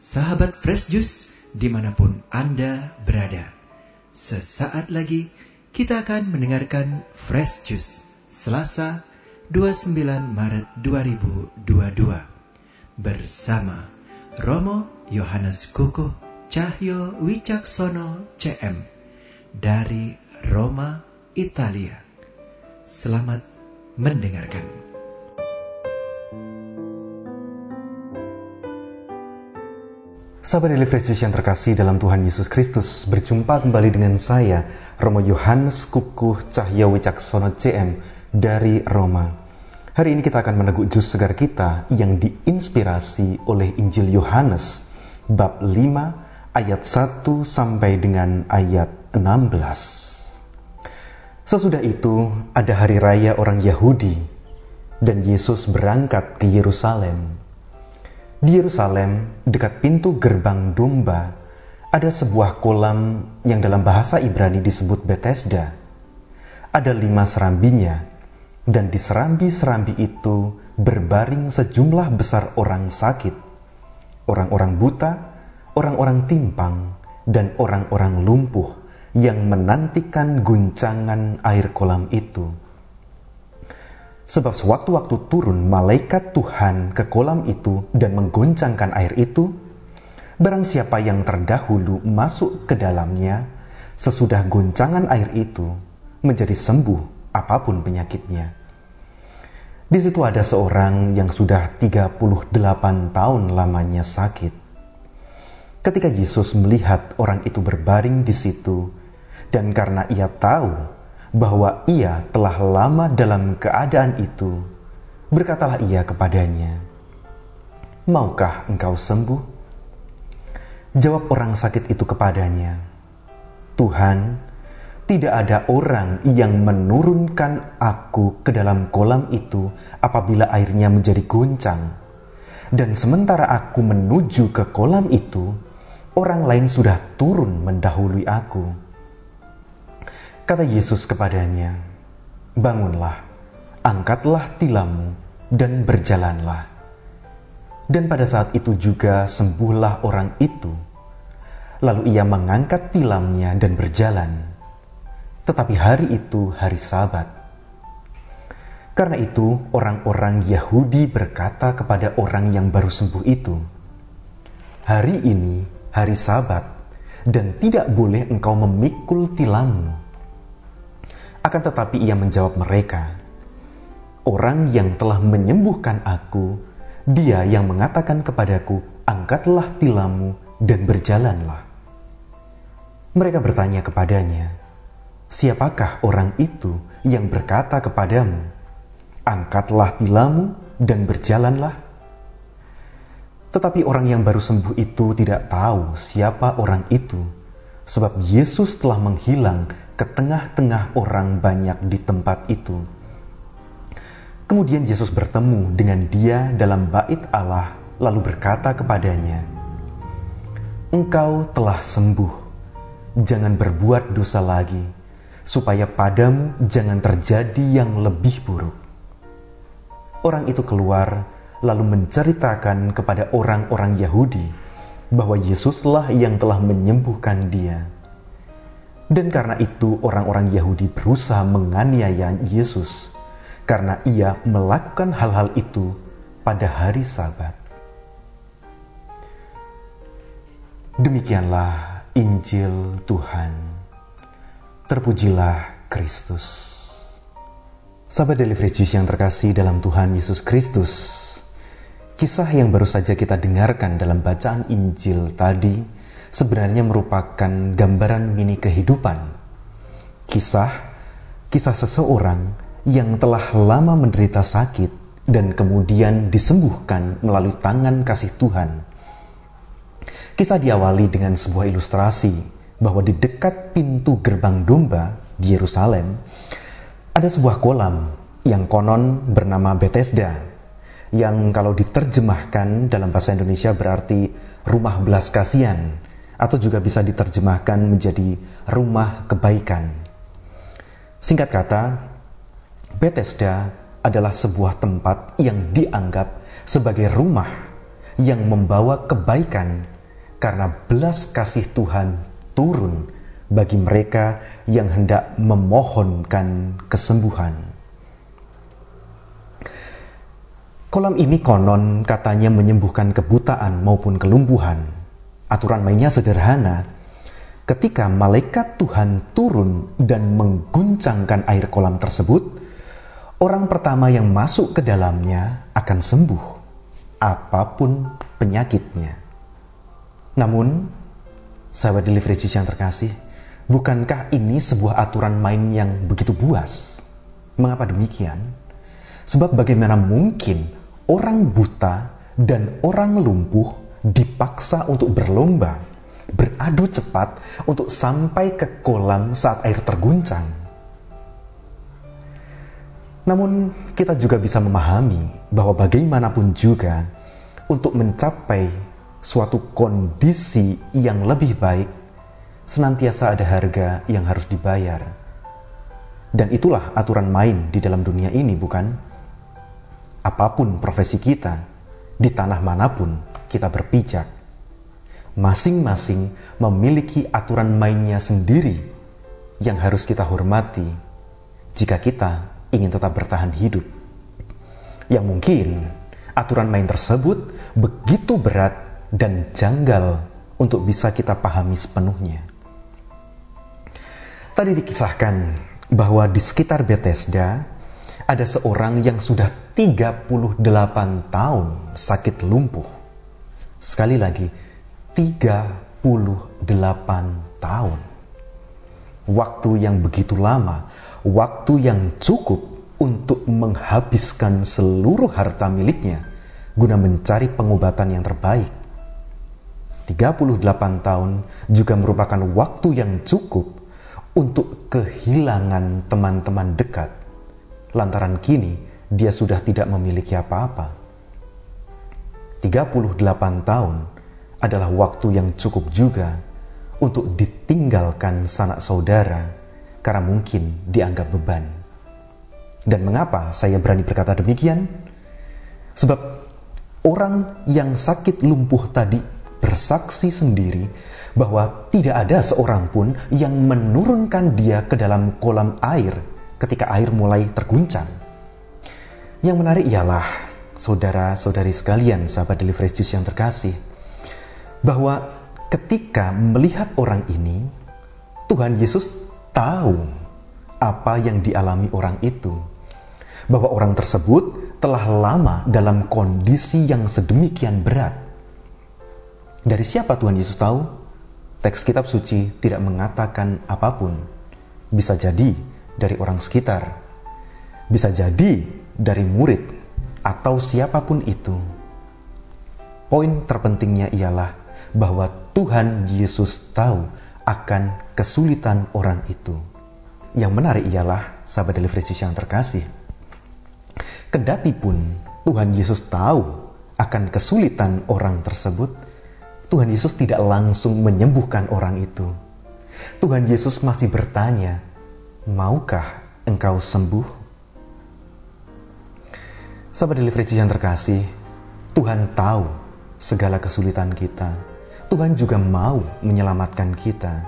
sahabat Fresh Juice di mana pun Anda berada. Sesaat lagi kita akan mendengarkan Fresh Juice Selasa 29 Maret 2022 bersama Romo Yohanes Kukuh Cahyo Wicaksono CM dari Roma, Italia. Selamat mendengarkan. Sahabat Daily Fresh Juice yang terkasih dalam Tuhan Yesus Kristus, berjumpa kembali dengan saya, Romo Yohanes Kukuh Cahya Wicaksono CM dari Roma. Hari ini kita akan meneguk jus segar kita yang diinspirasi oleh Injil Yohanes bab 5 ayat 1 sampai dengan ayat 16. Sesudah itu ada hari raya orang Yahudi dan Yesus berangkat ke Yerusalem di Yerusalem, dekat pintu gerbang domba, ada sebuah kolam yang dalam bahasa Ibrani disebut Bethesda. Ada lima serambinya, dan di serambi-serambi itu berbaring sejumlah besar orang sakit, orang-orang buta, orang-orang timpang, dan orang-orang lumpuh yang menantikan guncangan air kolam itu Sebab sewaktu-waktu turun malaikat Tuhan ke kolam itu dan menggoncangkan air itu, barang siapa yang terdahulu masuk ke dalamnya, sesudah goncangan air itu, menjadi sembuh apa pun penyakitnya. Di situ ada seorang yang sudah 38 tahun lamanya sakit. Ketika Yesus melihat orang itu berbaring di situ, dan karena ia tahu bahwa ia telah lama dalam keadaan itu, berkatalah ia kepadanya, "Maukah engkau sembuh?" Jawab orang sakit itu kepadanya, "Tuhan, tidak ada orang yang menurunkan aku ke dalam kolam itu apabila airnya menjadi goncang. Dan sementara aku menuju ke kolam itu, orang lain sudah turun mendahului aku." Kata Yesus kepadanya, "Bangunlah, angkatlah tilammu, dan berjalanlah." Dan pada saat itu juga sembuhlah orang itu. Lalu ia mengangkat tilamnya dan berjalan. Tetapi hari itu hari Sabat. Karena itu, orang-orang Yahudi berkata kepada orang yang baru sembuh itu, "Hari ini hari Sabat, dan tidak boleh engkau memikul tilammu." Akan tetapi ia menjawab mereka, Orang yang telah menyembuhkan aku, dia yang mengatakan kepadaku, angkatlah tilammu dan berjalanlah. Mereka bertanya kepadanya, siapakah orang itu yang berkata kepadamu, angkatlah tilammu dan berjalanlah? Tetapi orang yang baru sembuh itu tidak tahu siapa orang itu, sebab Yesus telah menghilang ke tengah-tengah orang banyak di tempat itu. Kemudian Yesus bertemu dengan dia dalam bait Allah, lalu berkata kepadanya, "Engkau telah sembuh, jangan berbuat dosa lagi, supaya padamu jangan terjadi yang lebih buruk." Orang itu keluar, lalu menceritakan kepada orang-orang Yahudi bahwa Yesuslah yang telah menyembuhkan dia. Dan karena itu orang-orang Yahudi berusaha menganiaya Yesus karena ia melakukan hal-hal itu pada hari Sabat. Demikianlah Injil Tuhan. Terpujilah Kristus. Sahabat Delivery yang terkasih dalam Tuhan Yesus Kristus, kisah yang baru saja kita dengarkan dalam bacaan Injil tadi sebenarnya merupakan gambaran mini kehidupan. Kisah, kisah seseorang yang telah lama menderita sakit dan kemudian disembuhkan melalui tangan kasih Tuhan. Kisah diawali dengan sebuah ilustrasi bahwa di dekat pintu gerbang domba di Yerusalem ada sebuah kolam yang konon bernama Bethesda yang kalau diterjemahkan dalam bahasa Indonesia berarti rumah belas kasihan atau juga bisa diterjemahkan menjadi rumah kebaikan. Singkat kata, Bethesda adalah sebuah tempat yang dianggap sebagai rumah yang membawa kebaikan karena belas kasih Tuhan turun bagi mereka yang hendak memohonkan kesembuhan. Kolam ini konon katanya menyembuhkan kebutaan maupun kelumpuhan. Aturan mainnya sederhana. Ketika malaikat Tuhan turun dan mengguncangkan air kolam tersebut, orang pertama yang masuk ke dalamnya akan sembuh, apa pun penyakitnya. Namun, sahabat delivery yang terkasih, bukankah ini sebuah aturan main yang begitu buas? Mengapa demikian? Sebab bagaimana mungkin orang buta dan orang lumpuh dipaksa untuk berlomba, beradu cepat untuk sampai ke kolam saat air terguncang. Namun, kita juga bisa memahami bahwa bagaimanapun juga, untuk mencapai suatu kondisi yang lebih baik, senantiasa ada harga yang harus dibayar. Dan itulah aturan main di dalam dunia ini, bukan? Apa pun profesi kita, di tanah mana pun kita berpijak. Masing-masing memiliki aturan mainnya sendiri yang harus kita hormati jika kita ingin tetap bertahan hidup. Yang mungkin aturan main tersebut begitu berat dan janggal untuk bisa kita pahami sepenuhnya. Tadi dikisahkan bahwa di sekitar Bethesda ada seorang yang sudah 38 tahun sakit lumpuh. Sekali lagi, 38 tahun. Waktu yang begitu lama, waktu yang cukup untuk menghabiskan seluruh harta miliknya guna mencari pengobatan yang terbaik. 38 tahun juga merupakan waktu yang cukup untuk kehilangan teman-teman dekat lantaran kini dia sudah tidak memiliki apa-apa. 38 tahun adalah waktu yang cukup juga untuk ditinggalkan sanak saudara karena mungkin dianggap beban. Dan mengapa saya berani berkata demikian? Sebab orang yang sakit lumpuh tadi bersaksi sendiri bahwa tidak ada seorang pun yang menurunkan dia ke dalam kolam air ketika air mulai terguncang. Yang menarik ialah, saudara-saudari sekalian, sahabat Delivery Juice yang terkasih, bahwa ketika melihat orang ini, Tuhan Yesus tahu apa yang dialami orang itu. Bahwa orang tersebut telah lama dalam kondisi yang sedemikian berat. Dari siapa Tuhan Yesus tahu? Teks kitab suci tidak mengatakan apa pun. Bisa jadi dari orang sekitar, bisa jadi dari murid atau siapa pun itu. Poin terpentingnya ialah bahwa Tuhan Yesus tahu akan kesulitan orang itu. Yang menarik ialah sahabat delivery yang terkasih. Kendati pun Tuhan Yesus tahu akan kesulitan orang tersebut, Tuhan Yesus tidak langsung menyembuhkan orang itu. Tuhan Yesus masih bertanya, Maukah engkau sembuh? Sahabat delivery yang terkasih, Tuhan tahu segala kesulitan kita. Tuhan juga mau menyelamatkan kita.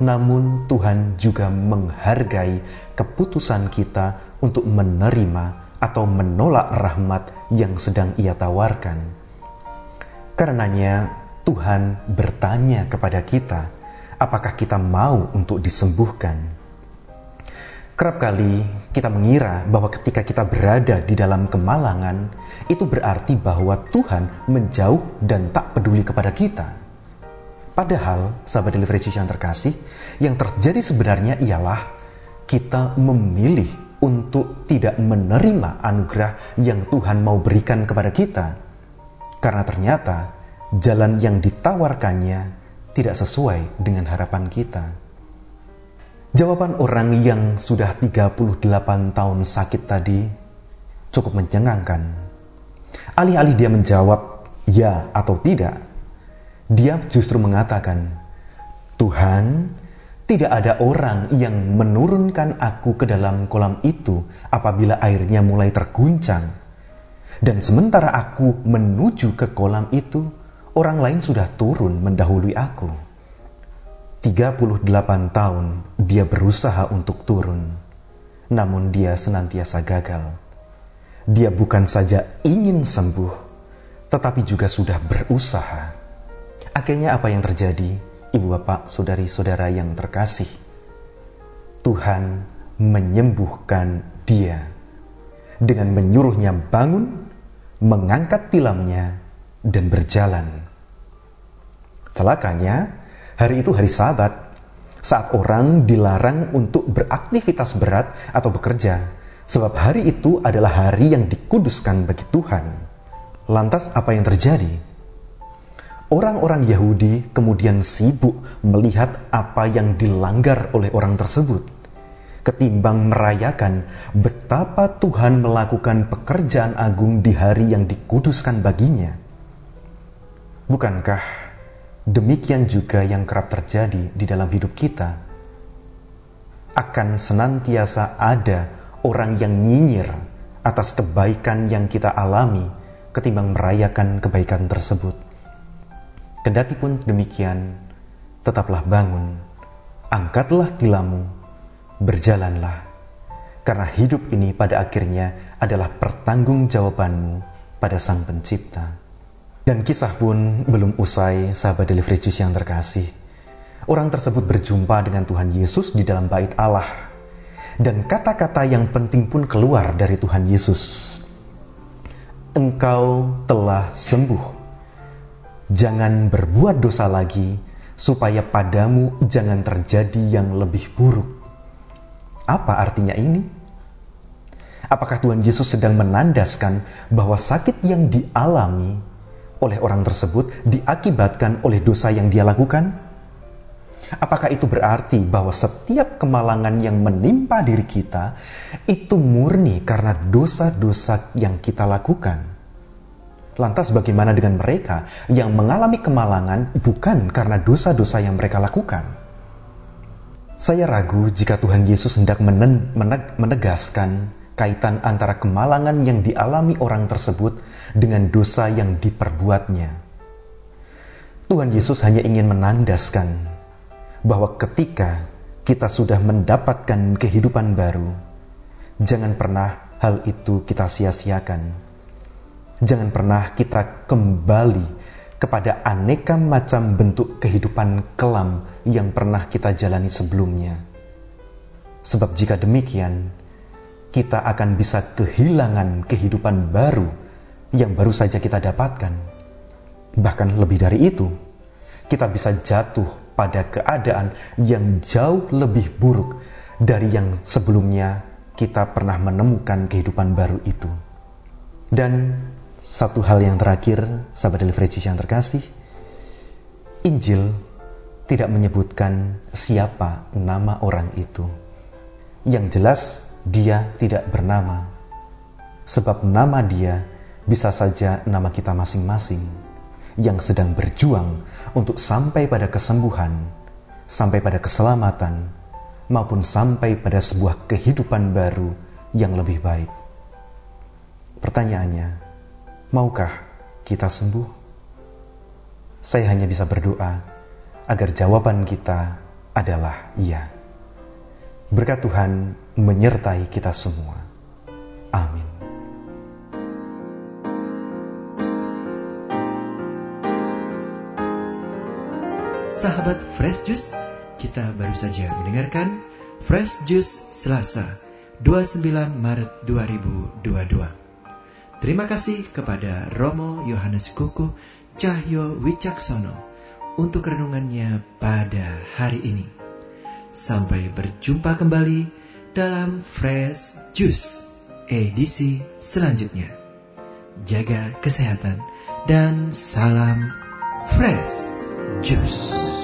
Namun Tuhan juga menghargai keputusan kita untuk menerima atau menolak rahmat yang sedang ia tawarkan. Karenanya Tuhan bertanya kepada kita, apakah kita mau untuk disembuhkan? Kerap kali kita mengira bahwa ketika kita berada di dalam kemalangan, itu berarti bahwa Tuhan menjauh dan tak peduli kepada kita. Padahal, sahabat delivery yang terkasih, yang terjadi sebenarnya ialah kita memilih untuk tidak menerima anugerah yang Tuhan mau berikan kepada kita. Karena ternyata jalan yang ditawarkannya tidak sesuai dengan harapan kita. Jawaban orang yang sudah 38 tahun sakit tadi cukup mencengangkan. Alih-alih dia menjawab ya atau tidak, dia justru mengatakan, Tuhan, tidak ada orang yang menurunkan aku ke dalam kolam itu apabila airnya mulai terguncang. Dan sementara aku menuju ke kolam itu, orang lain sudah turun mendahului aku. 38 tahun dia berusaha untuk turun, namun dia senantiasa gagal. Dia bukan saja ingin sembuh, tetapi juga sudah berusaha. Akhirnya apa yang terjadi, ibu bapak, saudari-saudara yang terkasih? Tuhan menyembuhkan dia dengan menyuruhnya bangun, mengangkat tilamnya, dan berjalan. Celakanya, hari itu hari Sabat, saat orang dilarang untuk beraktivitas berat atau bekerja, sebab hari itu adalah hari yang dikuduskan bagi Tuhan. Lantas, apa yang terjadi? Orang-orang Yahudi kemudian sibuk melihat apa yang dilanggar oleh orang tersebut, ketimbang merayakan betapa Tuhan melakukan pekerjaan agung di hari yang dikuduskan baginya. Bukankah Demikian juga yang kerap terjadi di dalam hidup kita. Akan senantiasa ada orang yang nyinyir atas kebaikan yang kita alami ketimbang merayakan kebaikan tersebut. Kendati pun demikian, tetaplah bangun, angkatlah tilammu, berjalanlah, karena hidup ini pada akhirnya adalah pertanggungjawabanmu pada Sang Pencipta. Dan kisah pun belum usai, sahabat Delivery Juice yang terkasih. Orang tersebut berjumpa dengan Tuhan Yesus di dalam bait Allah. Dan kata-kata yang penting pun keluar dari Tuhan Yesus. Engkau telah sembuh. Jangan berbuat dosa lagi, supaya padamu jangan terjadi yang lebih buruk. Apa artinya ini? Apakah Tuhan Yesus sedang menandaskan bahwa sakit yang dialami oleh orang tersebut diakibatkan oleh dosa yang dia lakukan? Apakah itu berarti bahwa setiap kemalangan yang menimpa diri kita itu murni karena dosa-dosa yang kita lakukan? Lantas bagaimana dengan mereka yang mengalami kemalangan bukan karena dosa-dosa yang mereka lakukan? Saya ragu jika Tuhan Yesus hendak menegaskan kaitan antara kemalangan yang dialami orang tersebut dengan dosa yang diperbuatnya. Tuhan Yesus hanya ingin menandaskan bahwa ketika kita sudah mendapatkan kehidupan baru, jangan pernah hal itu kita sia-siakan. Jangan pernah kita kembali kepada aneka macam bentuk kehidupan kelam yang pernah kita jalani sebelumnya. Sebab jika demikian, kita akan bisa kehilangan kehidupan baru yang baru saja kita dapatkan. Bahkan lebih dari itu, kita bisa jatuh pada keadaan yang jauh lebih buruk dari yang sebelumnya kita pernah menemukan kehidupan baru itu. Dan satu hal yang terakhir, sahabat delivery yang terkasih, Injil tidak menyebutkan siapa nama orang itu. Yang jelas, dia tidak bernama, sebab nama dia bisa saja nama kita masing-masing yang sedang berjuang untuk sampai pada kesembuhan, sampai pada keselamatan, maupun sampai pada sebuah kehidupan baru yang lebih baik. Pertanyaannya, maukah kita sembuh? Saya hanya bisa berdoa agar jawaban kita adalah iya. Berkat Tuhan menyertai kita semua. Amin. Sahabat Fresh Juice, kita baru saja mendengarkan Fresh Juice Selasa 29 Maret 2022. Terima kasih kepada Romo Yohanes Kuku Cahyo Wicaksono untuk renungannya pada hari ini. Sampai berjumpa kembali dalam Fresh Juice edisi selanjutnya. Jaga kesehatan dan salam Fresh Juice.